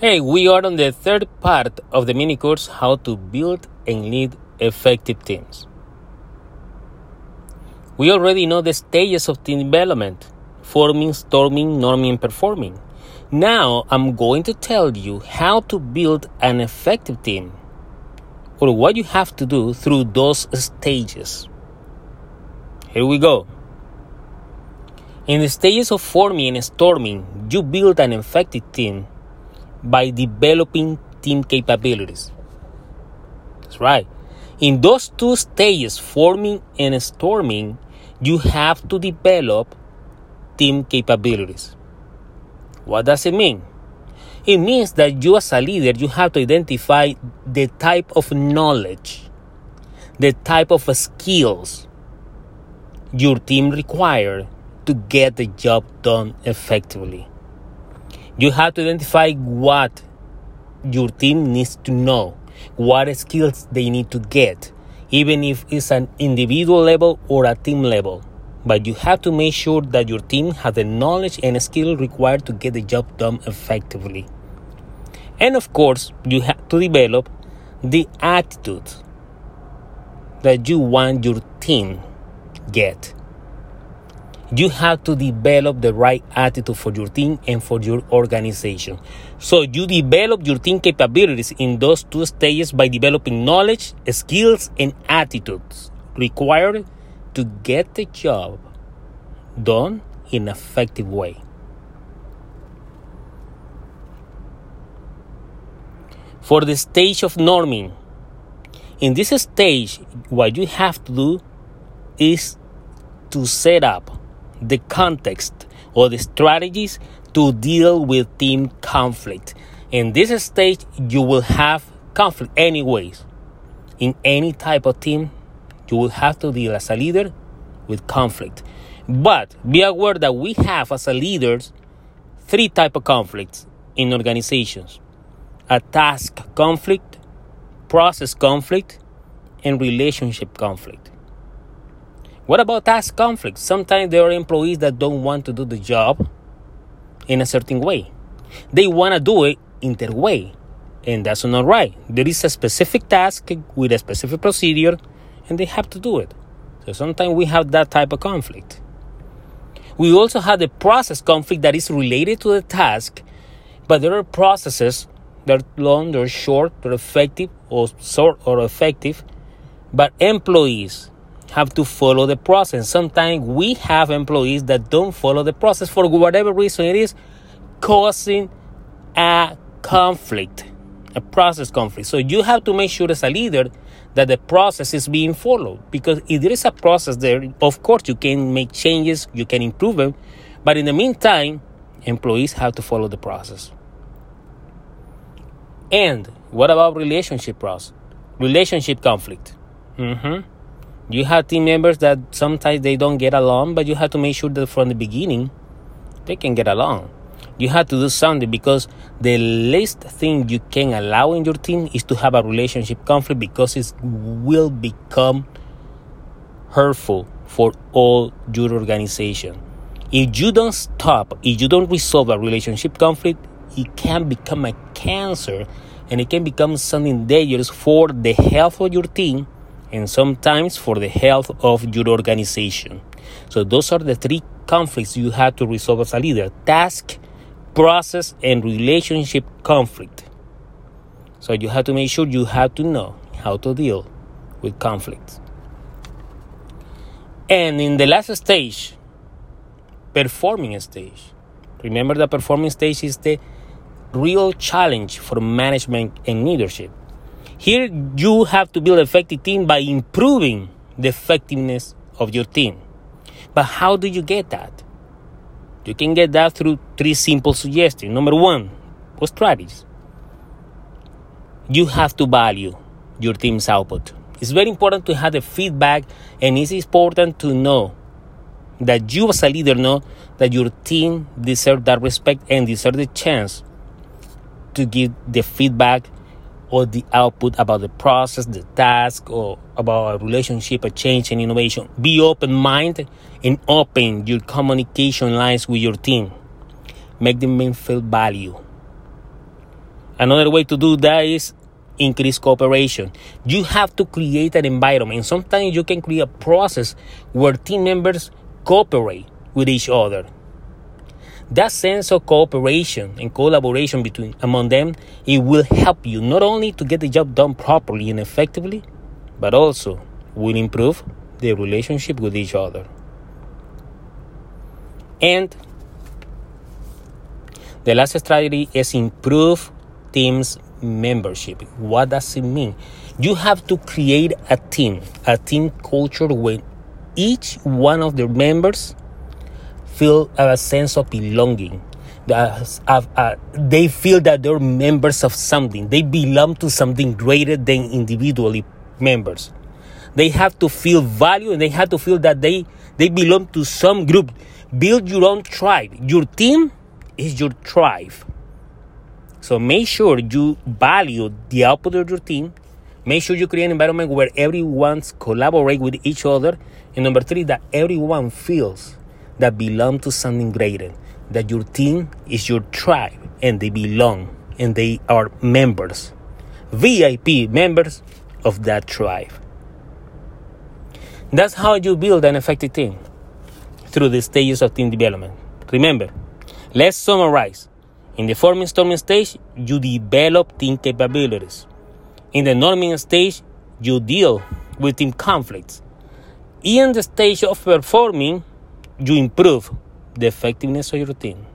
Hey, we are on the third part of the mini course How to Build and Lead Effective Teams. We already know the stages of team development forming, storming, norming, and performing. Now I'm going to tell you how to build an effective team or what you have to do through those stages. Here we go. In the stages of forming and storming, you build an effective team by developing team capabilities. That's right. In those two stages, forming and storming, you have to develop team capabilities. What does it mean? It means that you, as a leader, you have to identify the type of knowledge, the type of skills your team require to get the job done effectively. You have to identify what your team needs to know, what skills they need to get, even if it's an individual level or a team level. But you have to make sure that your team has the knowledge and skill required to get the job done effectively. And of course, you have to develop the attitude that you want your team get you have to develop the right attitude for your team and for your organization. So you develop your team capabilities in those two stages by developing knowledge, skills, and attitudes required to get the job done in an effective way. For the stage of norming, in this stage, what you have to do is to set up the context or the strategies to deal with team conflict. In this stage, you will have conflict anyways. In any type of team, you will have to deal as a leader with conflict. But be aware that we have as a leaders three type of conflicts in organizations. A task conflict, process conflict, and relationship conflict. What about task conflicts? Sometimes there are employees that don't want to do the job in a certain way. They want to do it in their way, and that's not right. There is a specific task with a specific procedure, and they have to do it. So sometimes we have that type of conflict. We also have the process conflict that is related to the task, but there are processes that are long, they're short, they're effective, or short or effective, but employees have to follow the process. Sometimes we have employees that don't follow the process for whatever reason it is, causing a conflict, a process conflict. So you have to make sure as a leader that the process is being followed. Because if there is a process there, of course you can make changes, you can improve them. But in the meantime, employees have to follow the process. And what about relationship process? Relationship conflict. Mm-hmm. You have team members that sometimes they don't get along, but you have to make sure that from the beginning they can get along. You have to do something because the least thing you can allow in your team is to have a relationship conflict because it will become hurtful for all your organization. If you don't stop, if you don't resolve a relationship conflict, it can become a cancer and it can become something dangerous for the health of your team and sometimes for the health of your organization. So, those are the three conflicts you have to resolve as a leader task, process, and relationship conflict. So, you have to make sure you have to know how to deal with conflicts. And in the last stage, performing stage. Remember, the performing stage is the real challenge for management and leadership. Here, you have to build an effective team by improving the effectiveness of your team. But how do you get that? You can get that through three simple suggestions. Number one, what strategies? You have to value your team's output. It's very important to have the feedback, and it's important to know that you, as a leader, know that your team deserves that respect and deserves the chance to give the feedback or the output about the process, the task, or about a relationship, a change, and innovation. Be open minded and open your communication lines with your team. Make them feel value. Another way to do that is increase cooperation. You have to create an environment. Sometimes you can create a process where team members cooperate with each other. That sense of cooperation and collaboration between among them, it will help you not only to get the job done properly and effectively, but also will improve the relationship with each other. And the last strategy is improve team's membership. What does it mean? You have to create a team, a team culture where each one of the members feel a sense of belonging. That uh, uh, they feel that they're members of something. They belong to something greater than individually members. They have to feel value and they have to feel that they, they belong to some group. Build your own tribe. Your team is your tribe. So make sure you value the output of your team. Make sure you create an environment where everyone's collaborate with each other. And number three, that everyone feels that belong to something greater. That your team is your tribe and they belong and they are members, VIP members of that tribe. That's how you build an effective team through the stages of team development. Remember, let's summarize. In the forming storming stage, you develop team capabilities. In the norming stage, you deal with team conflicts. In the stage of performing, you improve the effectiveness of your team.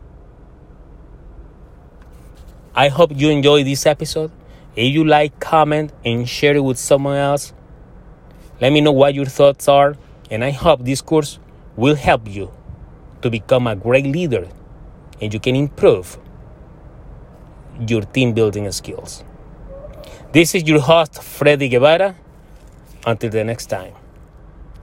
I hope you enjoyed this episode. If you like, comment and share it with someone else. Let me know what your thoughts are, and I hope this course will help you to become a great leader and you can improve your team building skills. This is your host, Freddy Guevara. Until the next time.